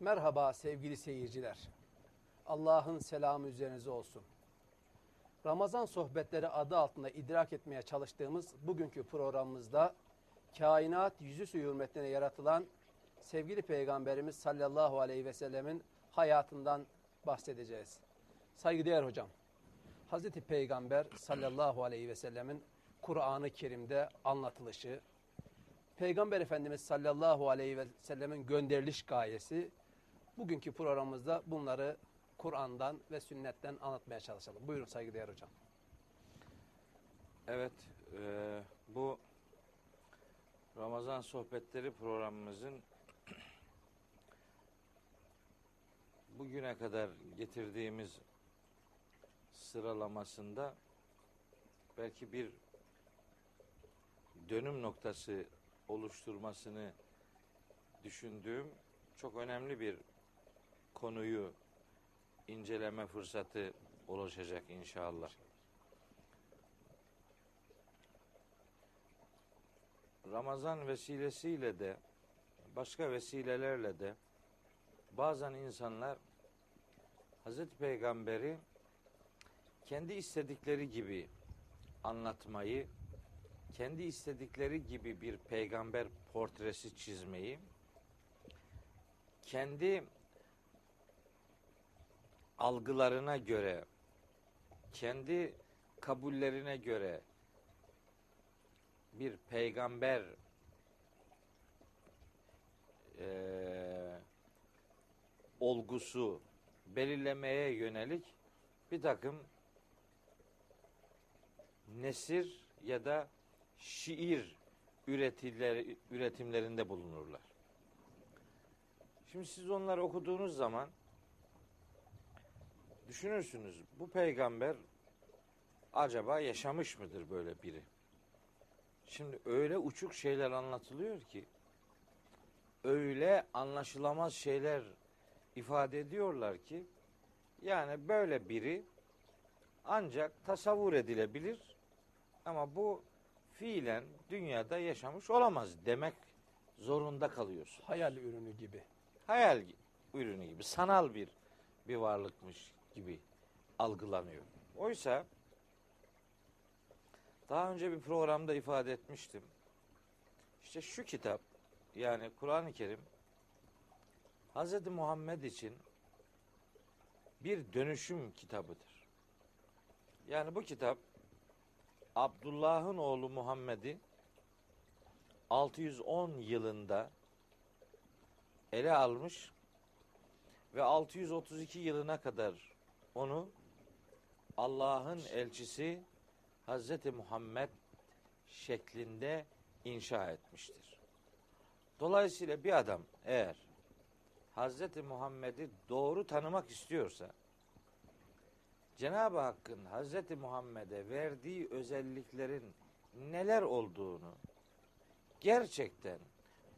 Merhaba sevgili seyirciler. Allah'ın selamı üzerinize olsun. Ramazan sohbetleri adı altında idrak etmeye çalıştığımız bugünkü programımızda kainat yüzüstü hürmetine yaratılan sevgili Peygamberimiz sallallahu aleyhi ve sellemin hayatından bahsedeceğiz. Saygıdeğer hocam, Hazreti Peygamber sallallahu aleyhi ve sellemin Kur'an-ı Kerim'de anlatılışı, Peygamber Efendimiz sallallahu aleyhi ve sellemin gönderiliş gayesi, bugünkü programımızda bunları Kur'an'dan ve sünnetten anlatmaya çalışalım. Buyurun saygıdeğer hocam. Evet, e, bu Ramazan sohbetleri programımızın bugüne kadar getirdiğimiz sıralamasında belki bir dönüm noktası oluşturmasını düşündüğüm çok önemli bir konuyu inceleme fırsatı oluşacak inşallah. Ramazan vesilesiyle de başka vesilelerle de bazen insanlar Hazreti Peygamber'i kendi istedikleri gibi anlatmayı, kendi istedikleri gibi bir peygamber portresi çizmeyi, kendi algılarına göre, kendi kabullerine göre bir peygamber eee olgusu belirlemeye yönelik bir takım nesir ya da şiir üretimleri, üretimlerinde bulunurlar. Şimdi siz onları okuduğunuz zaman düşünürsünüz bu peygamber acaba yaşamış mıdır böyle biri? Şimdi öyle uçuk şeyler anlatılıyor ki öyle anlaşılamaz şeyler ifade ediyorlar ki yani böyle biri ancak tasavvur edilebilir ama bu fiilen dünyada yaşamış olamaz demek zorunda kalıyorsun. Hayal ürünü gibi. Hayal ürünü gibi, sanal bir bir varlıkmış gibi algılanıyor. Oysa daha önce bir programda ifade etmiştim. İşte şu kitap yani Kur'an-ı Kerim Hz. Muhammed için bir dönüşüm kitabıdır. Yani bu kitap Abdullah'ın oğlu Muhammed'i 610 yılında ele almış ve 632 yılına kadar onu Allah'ın elçisi Hazreti Muhammed şeklinde inşa etmiştir. Dolayısıyla bir adam eğer Hazreti Muhammed'i doğru tanımak istiyorsa Cenab-ı Hakk'ın Hazreti Muhammed'e verdiği özelliklerin neler olduğunu gerçekten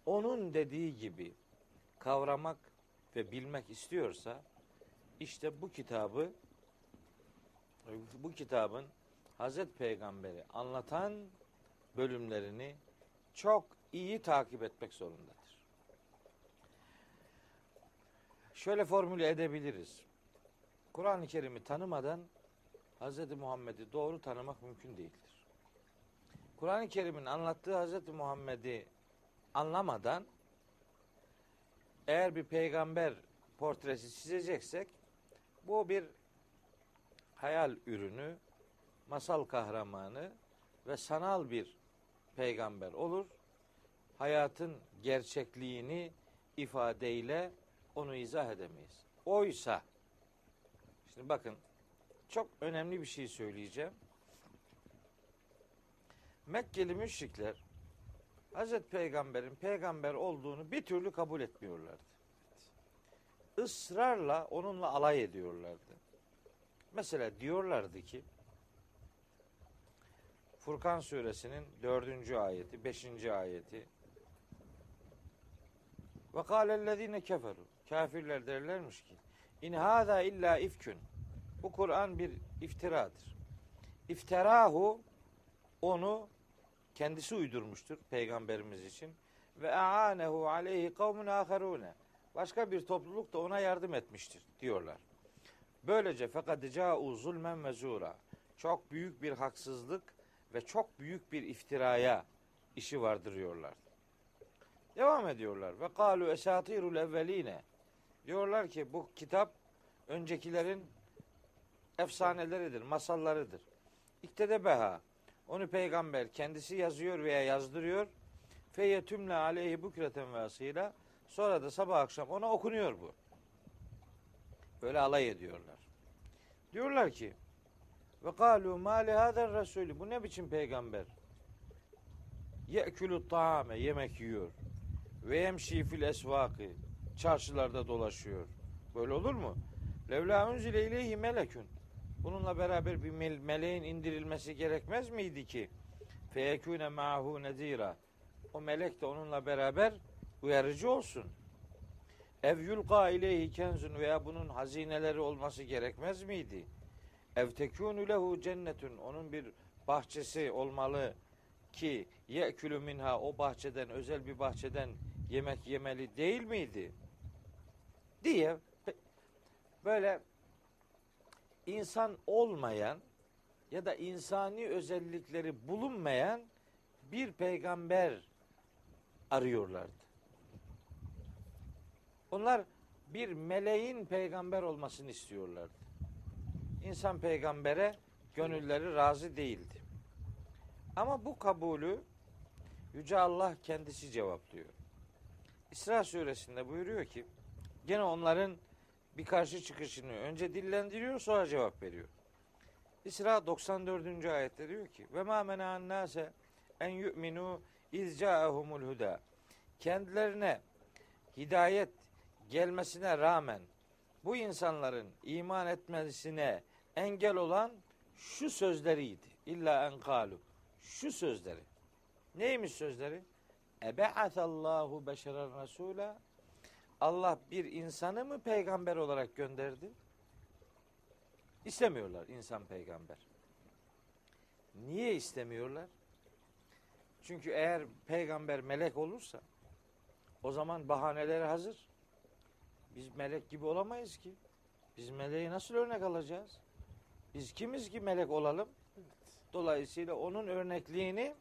onun dediği gibi kavramak ve bilmek istiyorsa işte bu kitabı bu kitabın Hazreti Peygamber'i anlatan bölümlerini çok iyi takip etmek zorundadır. Şöyle formüle edebiliriz. Kur'an-ı Kerim'i tanımadan Hz. Muhammed'i doğru tanımak mümkün değildir. Kur'an-ı Kerim'in anlattığı Hz. Muhammed'i anlamadan eğer bir peygamber portresi çizeceksek bu bir hayal ürünü, masal kahramanı ve sanal bir peygamber olur. Hayatın gerçekliğini ifadeyle onu izah edemeyiz. Oysa şimdi bakın çok önemli bir şey söyleyeceğim. Mekkeli müşrikler Hazreti Peygamber'in peygamber olduğunu bir türlü kabul etmiyorlardı. Israrla onunla alay ediyorlardı. Mesela diyorlardı ki Furkan suresinin dördüncü ayeti, beşinci ayeti ve kâlellezîne keferu kafirler derlermiş ki in hâzâ illa ifkün bu Kur'an bir iftiradır. İftirahu onu kendisi uydurmuştur peygamberimiz için ve aanehu aleyhi kavmun aharune Başka bir topluluk da ona yardım etmiştir diyorlar. Böylece fakat ca'u zulmen ve. Çok büyük bir haksızlık ve çok büyük bir iftiraya işi vardır diyorlar. Devam ediyorlar. Ve kalu esatirul evveline. Diyorlar ki bu kitap öncekilerin efsaneleridir, masallarıdır. İktede beha. Onu peygamber kendisi yazıyor veya yazdırıyor. Feyyetümle aleyhi bukreten ve asıyla. Sonra da sabah akşam ona okunuyor bu. Böyle alay ediyorlar. Diyorlar ki ve kalu ma li hadar bu ne biçim peygamber? Ye'külü taame yemek yiyor. Ve yemşi fil esvakı çarşılarda dolaşıyor. Böyle olur mu? Levla unzile ileyhi melekün. Bununla beraber bir mel- meleğin indirilmesi gerekmez miydi ki? Feyekûne ma'hu nezira. O melek de onunla beraber uyarıcı olsun. Ev yulqa ileyhi kenzun veya bunun hazineleri olması gerekmez miydi? Ev tekûnü lehu cennetun. Onun bir bahçesi olmalı ki ye'külü minha o bahçeden özel bir bahçeden yemek yemeli değil miydi? Diye böyle insan olmayan ya da insani özellikleri bulunmayan bir peygamber arıyorlardı. Onlar bir meleğin peygamber olmasını istiyorlardı. İnsan peygambere gönülleri razı değildi. Ama bu kabulü Yüce Allah kendisi cevaplıyor. İsra suresinde buyuruyor ki gene onların bir karşı çıkışını önce dillendiriyor sonra cevap veriyor. İsra 94. ayette diyor ki ve ma mena'an nase en yu'minu iz ca'ahumul huda. Kendilerine hidayet gelmesine rağmen bu insanların iman etmesine engel olan şu sözleriydi. İlla en kalu. Şu sözleri. Neymiş sözleri? Ebe'atallahu beşeren rasula. Allah bir insanı mı peygamber olarak gönderdi? İstemiyorlar insan peygamber. Niye istemiyorlar? Çünkü eğer peygamber melek olursa o zaman bahaneleri hazır. Biz melek gibi olamayız ki. Biz meleği nasıl örnek alacağız? Biz kimiz ki melek olalım? Dolayısıyla onun örnekliğini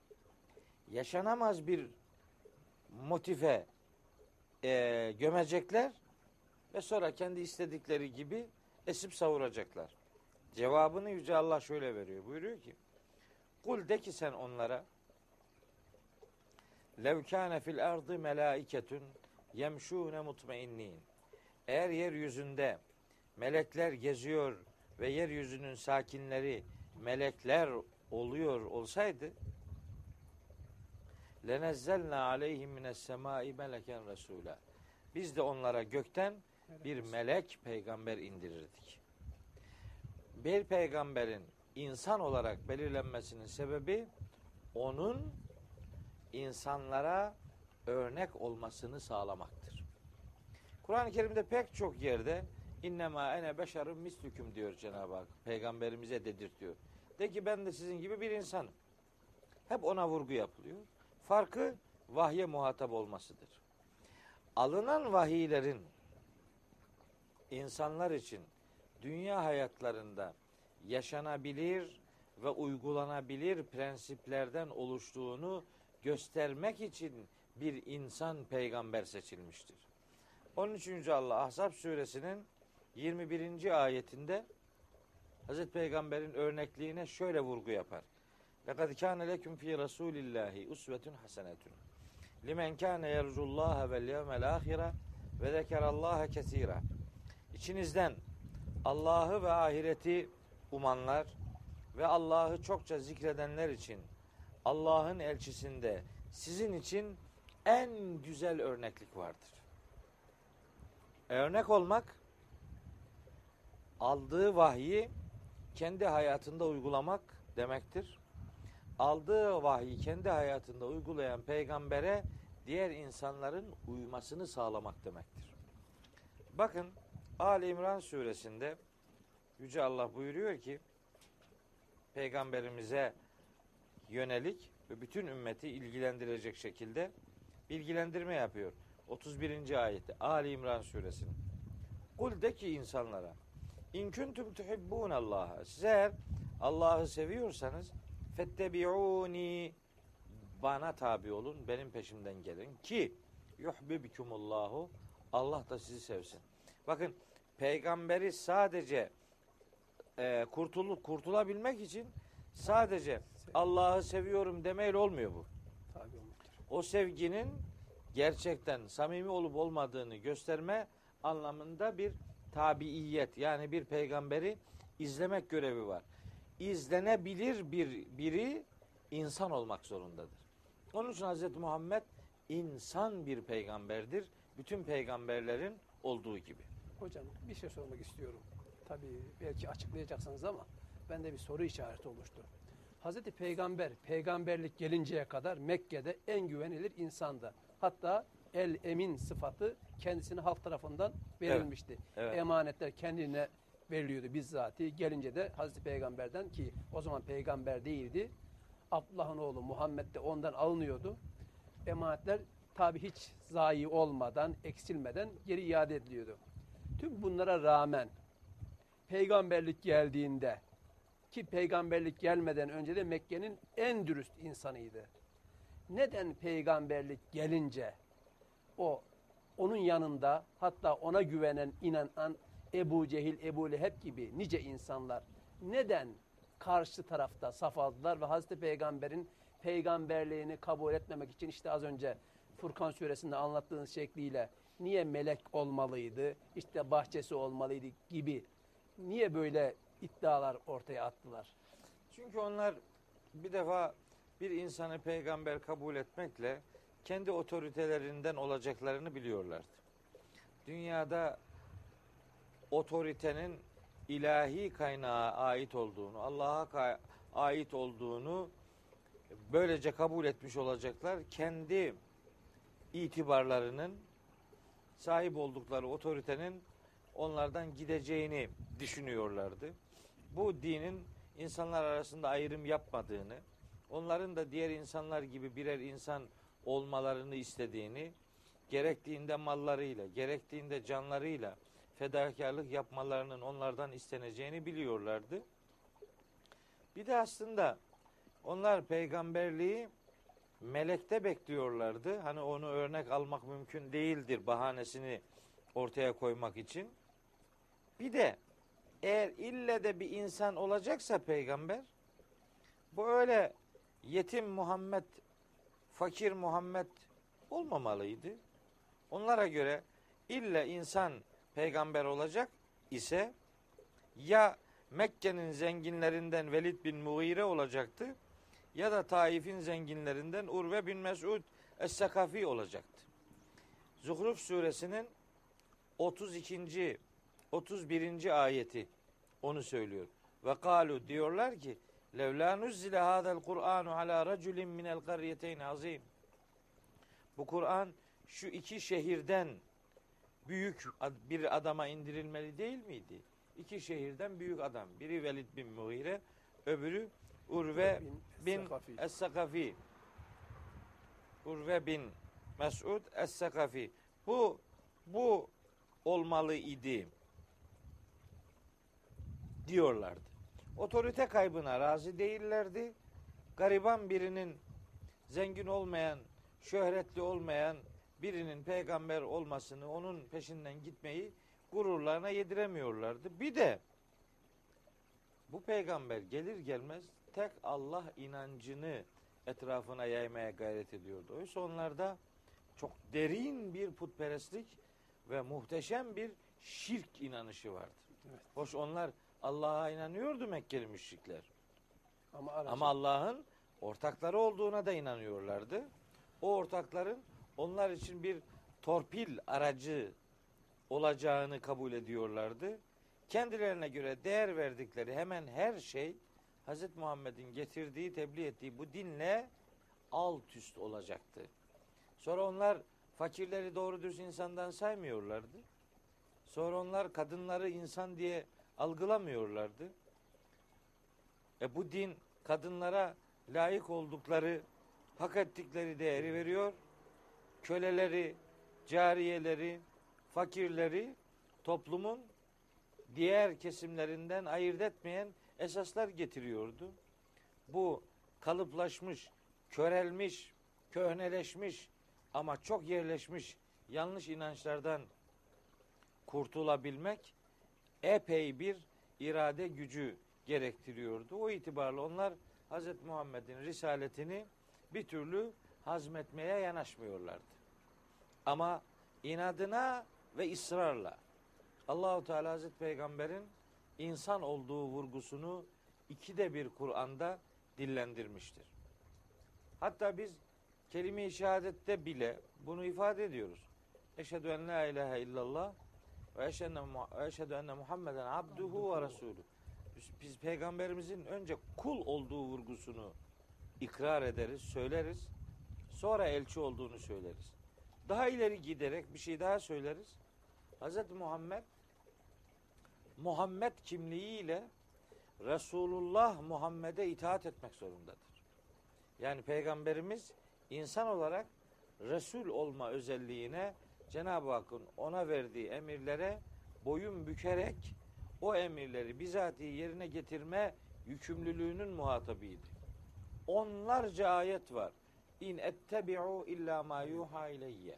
yaşanamaz bir motife e, gömecekler ve sonra kendi istedikleri gibi esip savuracaklar. Cevabını Yüce Allah şöyle veriyor. Buyuruyor ki Kul de ki sen onlara Lev kâne fil ardı melâiketun yemşûne mutmainnin. Eğer yeryüzünde melekler geziyor ve yeryüzünün sakinleri melekler oluyor olsaydı lenezzelna aleyhim mines semai meleken resula. Biz de onlara gökten bir melek peygamber indirirdik. Bir peygamberin insan olarak belirlenmesinin sebebi onun insanlara örnek olmasını sağlamaktır. Kur'an-ı Kerim'de pek çok yerde innema ene beşerun mislüküm diyor Cenab-ı Hak. Peygamberimize dedirtiyor. De ki ben de sizin gibi bir insanım. Hep ona vurgu yapılıyor. Farkı vahye muhatap olmasıdır. Alınan vahiylerin insanlar için dünya hayatlarında yaşanabilir ve uygulanabilir prensiplerden oluştuğunu göstermek için bir insan peygamber seçilmiştir. 13. Allah Ahzab suresinin 21. ayetinde Hazreti Peygamber'in örnekliğine şöyle vurgu yapar. Lekad kâne leküm fî Rasûlillâhi usvetun hasenetun. Limen kâne yercullâhe vel yevmel âhire ve zekerallâhe kesîrâ. İçinizden Allah'ı ve ahireti umanlar ve Allah'ı çokça zikredenler için Allah'ın elçisinde sizin için en güzel örneklik vardır. Örnek olmak aldığı vahyi kendi hayatında uygulamak demektir. Aldığı vahyi kendi hayatında uygulayan peygambere diğer insanların uymasını sağlamak demektir. Bakın Ali İmran suresinde Yüce Allah buyuruyor ki peygamberimize yönelik ve bütün ümmeti ilgilendirecek şekilde bilgilendirme yapıyor. 31. ayeti Ali İmran suresinin. Kul de ki insanlara İn kuntum tuhibbun Allah. Siz eğer Allah'ı seviyorsanız fettebi'uni bana tabi olun, benim peşimden gelin ki yuhibbukumullahu Allah da sizi sevsin. Bakın peygamberi sadece e, kurtulup kurtulabilmek için sadece Allah'ı seviyorum demeyle olmuyor bu. O sevginin gerçekten samimi olup olmadığını gösterme anlamında bir tabiiyet yani bir peygamberi izlemek görevi var. İzlenebilir bir biri insan olmak zorundadır. Onun için Hz. Muhammed insan bir peygamberdir. Bütün peygamberlerin olduğu gibi. Hocam bir şey sormak istiyorum. Tabii belki açıklayacaksınız ama bende bir soru işareti oluştu. Hazreti Peygamber peygamberlik gelinceye kadar Mekke'de en güvenilir insandı. Hatta el emin sıfatı kendisine halk tarafından verilmişti. evet. Emanetler kendine veriliyordu bizzati. Gelince de Hazreti Peygamber'den ki o zaman peygamber değildi. Abdullah'ın oğlu Muhammed de ondan alınıyordu. Emanetler tabi hiç zayi olmadan, eksilmeden geri iade ediliyordu. Tüm bunlara rağmen peygamberlik geldiğinde ki peygamberlik gelmeden önce de Mekke'nin en dürüst insanıydı. Neden peygamberlik gelince o onun yanında hatta ona güvenen, inanan Ebu Cehil, Ebu Leheb gibi nice insanlar neden karşı tarafta saf aldılar ve Hazreti Peygamber'in peygamberliğini kabul etmemek için işte az önce Furkan suresinde anlattığınız şekliyle niye melek olmalıydı, işte bahçesi olmalıydı gibi niye böyle iddialar ortaya attılar? Çünkü onlar bir defa bir insanı peygamber kabul etmekle kendi otoritelerinden olacaklarını biliyorlardı. Dünyada otoritenin ilahi kaynağa ait olduğunu, Allah'a ait olduğunu böylece kabul etmiş olacaklar. Kendi itibarlarının sahip oldukları otoritenin onlardan gideceğini düşünüyorlardı. Bu dinin insanlar arasında ayrım yapmadığını, onların da diğer insanlar gibi birer insan olmalarını istediğini, gerektiğinde mallarıyla, gerektiğinde canlarıyla fedakarlık yapmalarının onlardan isteneceğini biliyorlardı. Bir de aslında onlar peygamberliği melekte bekliyorlardı. Hani onu örnek almak mümkün değildir bahanesini ortaya koymak için. Bir de eğer ille de bir insan olacaksa peygamber bu öyle yetim Muhammed, fakir Muhammed olmamalıydı. Onlara göre ille insan peygamber olacak ise ya Mekke'nin zenginlerinden Velid bin Mughire olacaktı ya da Taif'in zenginlerinden Urve bin Mesud Es-Sakafi olacaktı. Zuhruf suresinin 32. 31. ayeti onu söylüyor. Ve kalu diyorlar ki levla nuzzile hadal Kur'anu ala raculin minel qaryeteyn azim. Bu Kur'an şu iki şehirden büyük bir adama indirilmeli değil miydi? İki şehirden büyük adam. Biri Velid bin Mughire, öbürü Urve bin Sakafi. Es-Sakafi. Urve bin Mesud Es-Sakafi. Bu bu olmalı idi diyorlardı. Otorite kaybına razı değillerdi. Gariban birinin zengin olmayan, şöhretli olmayan birinin peygamber olmasını, onun peşinden gitmeyi gururlarına yediremiyorlardı. Bir de bu peygamber gelir gelmez tek Allah inancını etrafına yaymaya gayret ediyordu. Oysa onlarda çok derin bir putperestlik ve muhteşem bir şirk inanışı vardı. Evet. Hoş onlar Allah'a inanıyordu Mekkeli müşrikler. Ama, Ama Allah'ın ortakları olduğuna da inanıyorlardı. O ortakların onlar için bir torpil aracı olacağını kabul ediyorlardı. Kendilerine göre değer verdikleri hemen her şey Hz. Muhammed'in getirdiği, tebliğ ettiği bu dinle alt üst olacaktı. Sonra onlar fakirleri doğru düz insandan saymıyorlardı. Sonra onlar kadınları insan diye algılamıyorlardı. E bu din kadınlara layık oldukları, hak ettikleri değeri veriyor. Köleleri, cariyeleri, fakirleri toplumun diğer kesimlerinden ayırt etmeyen esaslar getiriyordu. Bu kalıplaşmış, körelmiş, köhneleşmiş ama çok yerleşmiş yanlış inançlardan kurtulabilmek epey bir irade gücü gerektiriyordu. O itibarla onlar Hz. Muhammed'in risaletini bir türlü hazmetmeye yanaşmıyorlardı. Ama inadına ve ısrarla Allahu Teala Hazreti Peygamber'in insan olduğu vurgusunu ikide bir Kur'an'da dillendirmiştir. Hatta biz kelime-i şehadette bile bunu ifade ediyoruz. Eşhedü en la ilahe illallah ve eşhedü enne- Muhammeden abduhu ve resulü. Biz peygamberimizin önce kul olduğu vurgusunu ikrar ederiz, söyleriz. Sonra elçi olduğunu söyleriz. Daha ileri giderek bir şey daha söyleriz. Hz. Muhammed Muhammed kimliğiyle Resulullah Muhammed'e itaat etmek zorundadır. Yani peygamberimiz insan olarak Resul olma özelliğine Cenab-ı Hakk'ın ona verdiği emirlere boyun bükerek o emirleri bizatihi yerine getirme yükümlülüğünün muhatabıydı. Onlarca ayet var. İn ettebi'u illa ma yuha ileyye.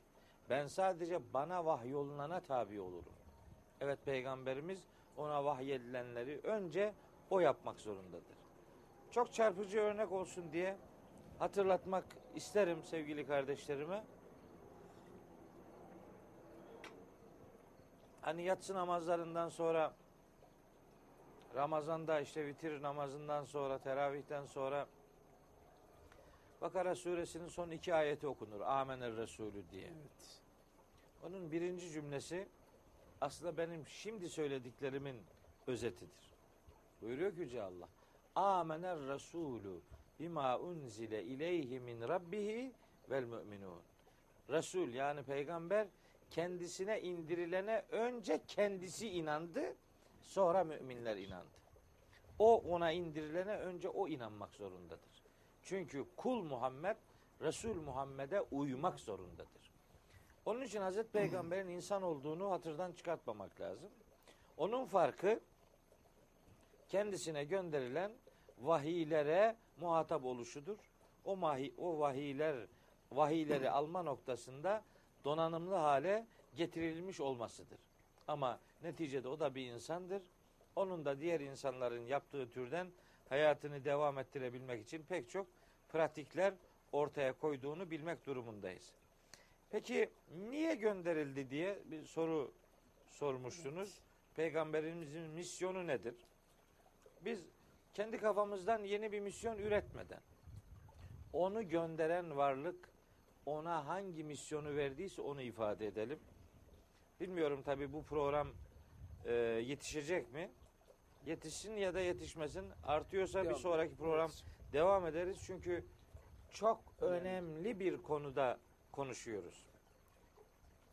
Ben sadece bana vahyolunana tabi olurum. Evet peygamberimiz ona vahyedilenleri önce o yapmak zorundadır. Çok çarpıcı örnek olsun diye hatırlatmak isterim sevgili kardeşlerime. Hani yatsı namazlarından sonra Ramazan'da işte vitir namazından sonra, teravihten sonra Bakara suresinin son iki ayeti okunur. Amener Resulü diye. Evet. Onun birinci cümlesi aslında benim şimdi söylediklerimin özetidir. Buyuruyor ki Yüce Allah. Amener Resulü bima unzile ileyhi min rabbihi vel müminun. Resul yani peygamber kendisine indirilene önce kendisi inandı, sonra müminler inandı. O ona indirilene önce o inanmak zorundadır. Çünkü kul Muhammed Resul Muhammed'e uymak zorundadır. Onun için Hazreti Peygamber'in insan olduğunu hatırdan çıkartmamak lazım. Onun farkı kendisine gönderilen vahiylere muhatap oluşudur. O mahi, o vahiyler vahiyleri alma noktasında donanımlı hale getirilmiş olmasıdır. Ama neticede o da bir insandır. Onun da diğer insanların yaptığı türden hayatını devam ettirebilmek için pek çok pratikler ortaya koyduğunu bilmek durumundayız. Peki niye gönderildi diye bir soru sormuştunuz. Peygamberimizin misyonu nedir? Biz kendi kafamızdan yeni bir misyon üretmeden onu gönderen varlık ona hangi misyonu verdiyse onu ifade edelim. Bilmiyorum tabi bu program e, yetişecek mi? Yetişsin ya da yetişmesin. Artıyorsa bir Devam. sonraki program devam ederiz. Çünkü çok önemli bir konuda konuşuyoruz.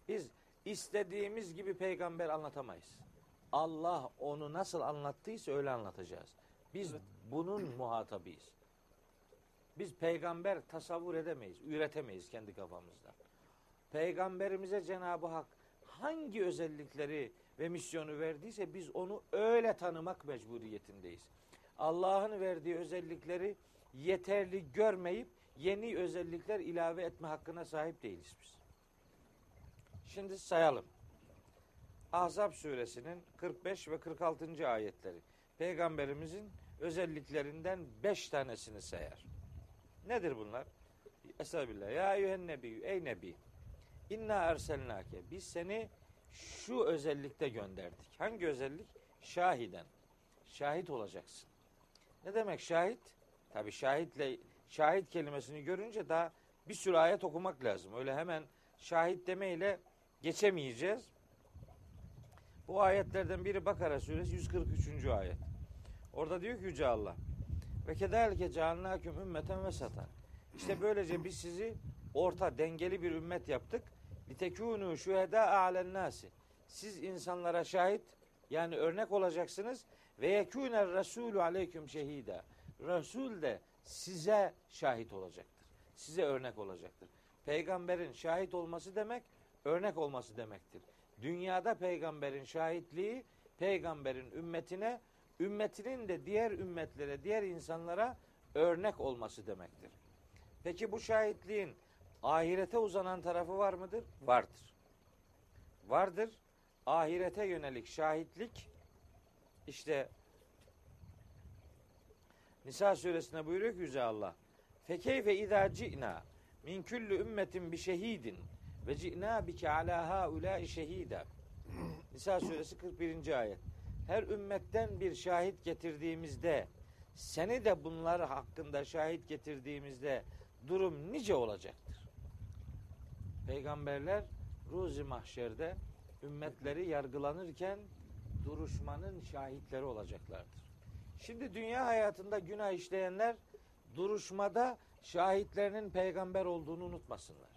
Biz istediğimiz gibi peygamber anlatamayız. Allah onu nasıl anlattıysa öyle anlatacağız. Biz bunun muhatabıyız. Biz peygamber tasavvur edemeyiz, üretemeyiz kendi kafamızda. Peygamberimize Cenab-ı Hak hangi özellikleri ve misyonu verdiyse biz onu öyle tanımak mecburiyetindeyiz. Allah'ın verdiği özellikleri yeterli görmeyip yeni özellikler ilave etme hakkına sahip değiliz biz. Şimdi sayalım. Ahzab suresinin 45 ve 46. ayetleri. Peygamberimizin özelliklerinden 5 tanesini sayar. Nedir bunlar? Estağfirullah. Ya eyyühen nebiyyü. Ey nebi. İnna erselnake. Biz seni şu özellikte gönderdik. Hangi özellik? Şahiden. Şahit olacaksın. Ne demek şahit? Tabi şahitle şahit kelimesini görünce daha bir sürü ayet okumak lazım. Öyle hemen şahit demeyle geçemeyeceğiz. Bu ayetlerden biri Bakara suresi 143. ayet. Orada diyor ki Yüce Allah ve kederlike cealnâküm ümmeten vesata. İşte böylece biz sizi orta dengeli bir ümmet yaptık. Litekûnû şühedâ a'len nâsi. Siz insanlara şahit yani örnek olacaksınız ve yekûner rasûlü aleyküm şehîdâ. Resul de size şahit olacaktır. Size örnek olacaktır. Peygamberin şahit olması demek örnek olması demektir. Dünyada peygamberin şahitliği peygamberin ümmetine, ümmetinin de diğer ümmetlere, diğer insanlara örnek olması demektir. Peki bu şahitliğin ahirete uzanan tarafı var mıdır? Vardır. Vardır. Ahirete yönelik şahitlik işte Nisa suresinde buyuruyor ki Yüce Allah. Fekeyfe izâ ci'nâ min küllü ümmetin bi şehidin ve ci'nâ bike alâ haulâi şehîdâ. Nisa suresi 41. ayet. Her ümmetten bir şahit getirdiğimizde seni de bunlar hakkında şahit getirdiğimizde durum nice olacaktır. Peygamberler ruzi mahşerde ümmetleri yargılanırken duruşmanın şahitleri olacaklardır. Şimdi dünya hayatında günah işleyenler duruşmada şahitlerinin peygamber olduğunu unutmasınlar.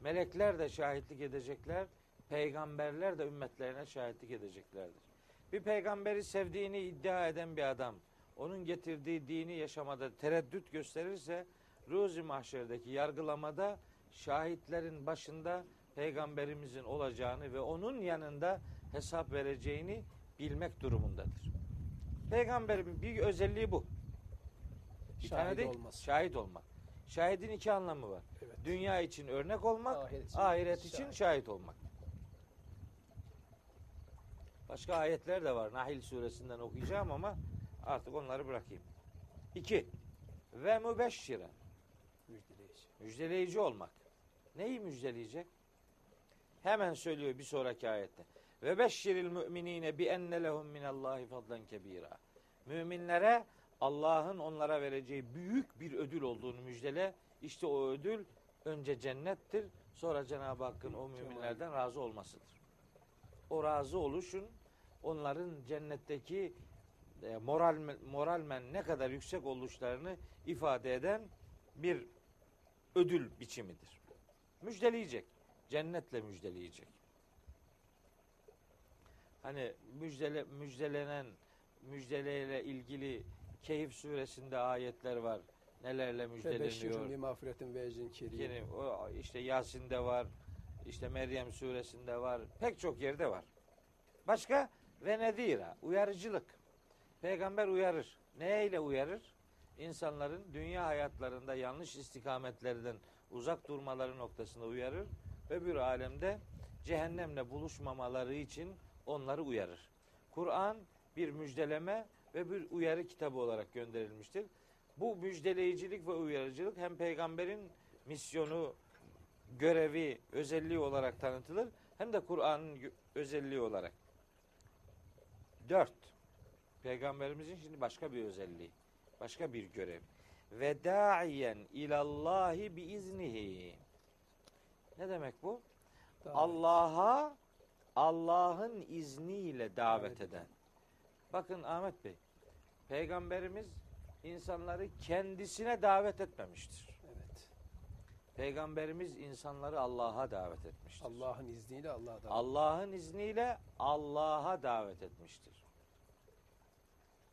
Melekler de şahitlik edecekler, peygamberler de ümmetlerine şahitlik edeceklerdir. Bir peygamberi sevdiğini iddia eden bir adam, onun getirdiği dini yaşamada tereddüt gösterirse, Ruzi Mahşer'deki yargılamada şahitlerin başında peygamberimizin olacağını ve onun yanında hesap vereceğini bilmek durumundadır. Peygamberin bir özelliği bu. Bir Şahit değil, olması. şahit olmak. Şahidin iki anlamı var. Evet. Dünya için örnek olmak, Ahiret ahiret için için, şahit. şahit. olmak. Başka ayetler de var. Nahil suresinden okuyacağım ama artık onları bırakayım. İki. Ve mübeşşiren. Müjdeleyici. Müjdeleyici olmak. Neyi müjdeleyecek? Hemen söylüyor bir sonraki ayette. Ve beşşiril müminine bi enne lehum minallahi fadlan kebira. Müminlere Allah'ın onlara vereceği büyük bir ödül olduğunu müjdele. İşte o ödül önce cennettir, sonra Cenab-ı Hakk'ın o müminlerden razı olmasıdır. O razı oluşun onların cennetteki e, moral moralmen ne kadar yüksek oluşlarını ifade eden bir ödül biçimidir. Müjdeleyecek. Cennetle müjdeleyecek. Hani müjdele, müjdelenen müjdeleyle ilgili Keyif suresinde ayetler var. Nelerle müjdeleniyor. mağfiretin ve ecrin kerim. O işte Yasin'de var. işte Meryem suresinde var. Pek çok yerde var. Başka ve nedira uyarıcılık. Peygamber uyarır. Neyle uyarır? İnsanların dünya hayatlarında yanlış istikametlerden uzak durmaları noktasında uyarır. Öbür alemde cehennemle buluşmamaları için onları uyarır. Kur'an bir müjdeleme ve bir uyarı kitabı olarak gönderilmiştir. Bu müjdeleyicilik ve uyarıcılık hem peygamberin misyonu, görevi, özelliği olarak tanıtılır hem de Kur'an'ın özelliği olarak. Dört. Peygamberimizin şimdi başka bir özelliği, başka bir görev. Ve da'iyen ilallahi bi iznihi. Ne demek bu? Allah'a Allah'ın izniyle Davet eden. Bakın Ahmet Bey, Peygamberimiz insanları kendisine davet etmemiştir. Peygamberimiz insanları Allah'a davet etmiştir. Allah'ın izniyle Allah'a da. Allah'ın izniyle Allah'a davet etmiştir.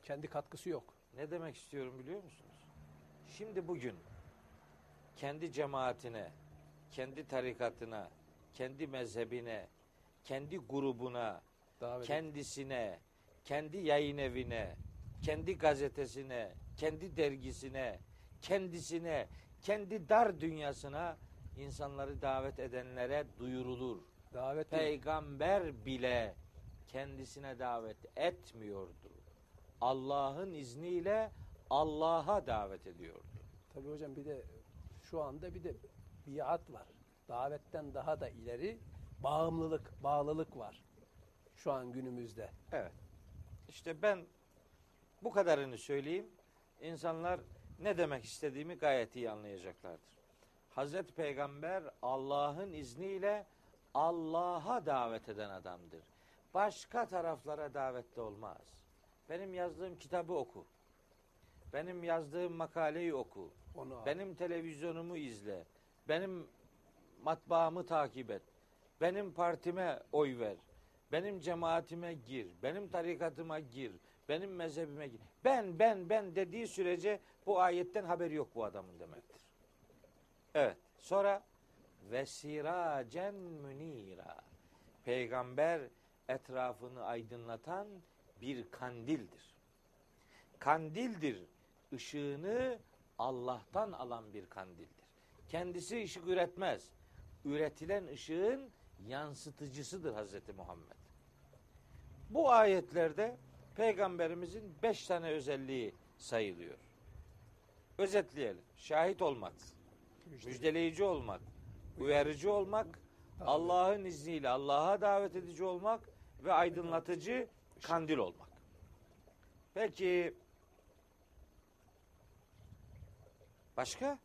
Kendi katkısı yok. Ne demek istiyorum biliyor musunuz? Şimdi bugün kendi cemaatine, kendi tarikatına, kendi mezhebine, kendi grubuna, Davet kendisine, kendi yayın evine, kendi gazetesine, kendi dergisine, kendisine, kendi dar dünyasına insanları davet edenlere duyurulur. davet değil. Peygamber bile kendisine davet etmiyordu. Allah'ın izniyle Allah'a davet ediyordu. Tabii hocam bir de şu anda bir de biat var. Davetten daha da ileri bağımlılık, bağlılık var. Şu an günümüzde. Evet. İşte ben bu kadarını söyleyeyim. İnsanlar ne demek istediğimi gayet iyi anlayacaklardır. Hazreti Peygamber Allah'ın izniyle Allah'a davet eden adamdır. Başka taraflara davette olmaz. Benim yazdığım kitabı oku. Benim yazdığım makaleyi oku. Onu. Benim televizyonumu izle. Benim matbaamı takip et. Benim partime oy ver. Benim cemaatime gir. Benim tarikatıma gir. Benim mezhebime gir. Ben ben ben dediği sürece bu ayetten haberi yok bu adamın demektir. Evet. Sonra ve siracen münira. Peygamber etrafını aydınlatan bir kandildir. Kandildir. Işığını Allah'tan alan bir kandildir. Kendisi ışık üretmez. Üretilen ışığın yansıtıcısıdır Hazreti Muhammed. Bu ayetlerde peygamberimizin beş tane özelliği sayılıyor. Özetleyelim. Şahit olmak, müjdeleyici olmak, uyarıcı olmak, Allah'ın izniyle Allah'a davet edici olmak ve aydınlatıcı kandil olmak. Peki başka?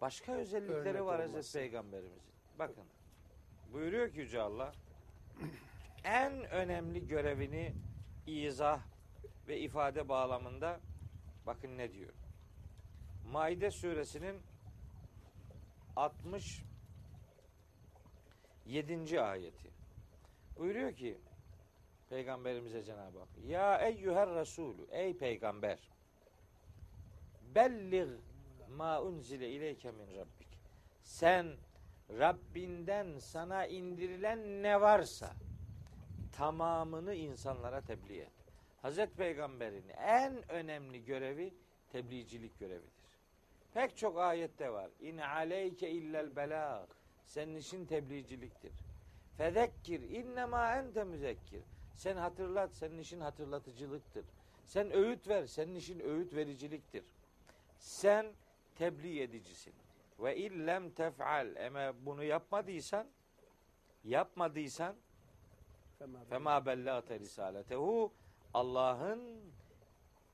Başka özellikleri Örnek var. Hazreti Peygamberimizin. Bakın. Buyuruyor ki Yüce Allah en önemli görevini izah ve ifade bağlamında bakın ne diyor. Maide suresinin 67. ayeti. Buyuruyor ki Peygamberimize Cenab-ı Hak Ya eyyüher Resulü Ey peygamber Bellig ma unzile ileyke min rabbik Sen Rabbinden sana indirilen ne varsa tamamını insanlara tebliğ et. Hazreti Peygamber'in en önemli görevi tebliğcilik görevidir. Pek çok ayette var. İn aleyke illel belâ. Senin işin tebliğciliktir. Fedekkir innema ente müzekkir. Sen hatırlat, senin işin hatırlatıcılıktır. Sen öğüt ver, senin işin öğüt vericiliktir. Sen tebliğ edicisin. Ve illem tef'al. Ama bunu yapmadıysan, yapmadıysan Fema bellagte risaletehu Allah'ın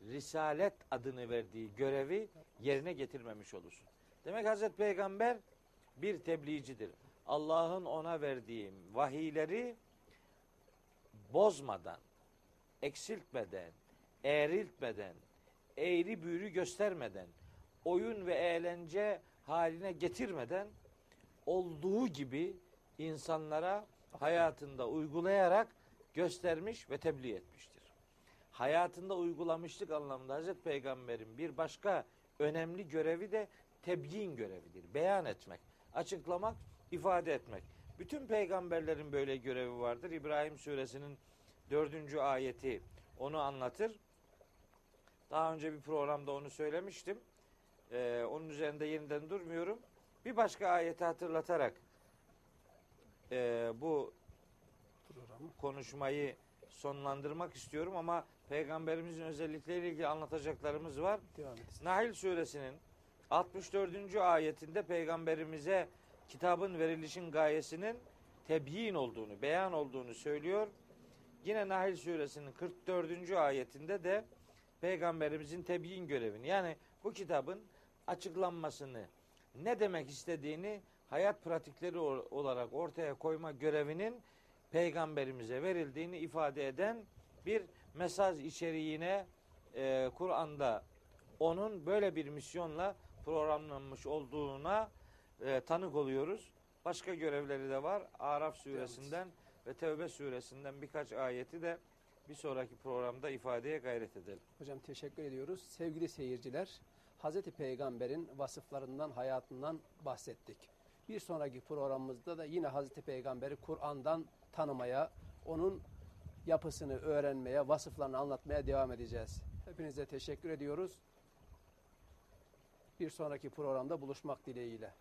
risalet adını verdiği görevi yerine getirmemiş olursun. Demek Hazreti Peygamber bir tebliğcidir. Allah'ın ona verdiği vahiyleri bozmadan, eksiltmeden, eğriltmeden, eğri büğrü göstermeden, oyun ve eğlence haline getirmeden olduğu gibi insanlara hayatında uygulayarak göstermiş ve tebliğ etmiştir. Hayatında uygulamışlık anlamında Hazreti Peygamber'in bir başka önemli görevi de tebyin görevidir. Beyan etmek, açıklamak, ifade etmek. Bütün peygamberlerin böyle görevi vardır. İbrahim suresinin dördüncü ayeti onu anlatır. Daha önce bir programda onu söylemiştim. Ee, onun üzerinde yeniden durmuyorum. Bir başka ayeti hatırlatarak e, bu programı. konuşmayı sonlandırmak istiyorum ama peygamberimizin özellikleriyle ilgili anlatacaklarımız var. Nahl suresinin 64. ayetinde peygamberimize kitabın verilişin gayesinin tebyin olduğunu, beyan olduğunu söylüyor. Yine Nahl suresinin 44. ayetinde de peygamberimizin tebyin görevini yani bu kitabın açıklanmasını, ne demek istediğini hayat pratikleri olarak ortaya koyma görevinin peygamberimize verildiğini ifade eden bir mesaj içeriğine e, Kur'an'da onun böyle bir misyonla programlanmış olduğuna e, tanık oluyoruz. Başka görevleri de var. Araf suresinden ve Tevbe suresinden birkaç ayeti de bir sonraki programda ifadeye gayret edelim. Hocam teşekkür ediyoruz. Sevgili seyirciler, Hazreti Peygamber'in vasıflarından, hayatından bahsettik. Bir sonraki programımızda da yine Hazreti Peygamber'i Kur'an'dan tanımaya, onun yapısını öğrenmeye, vasıflarını anlatmaya devam edeceğiz. Hepinize teşekkür ediyoruz. Bir sonraki programda buluşmak dileğiyle.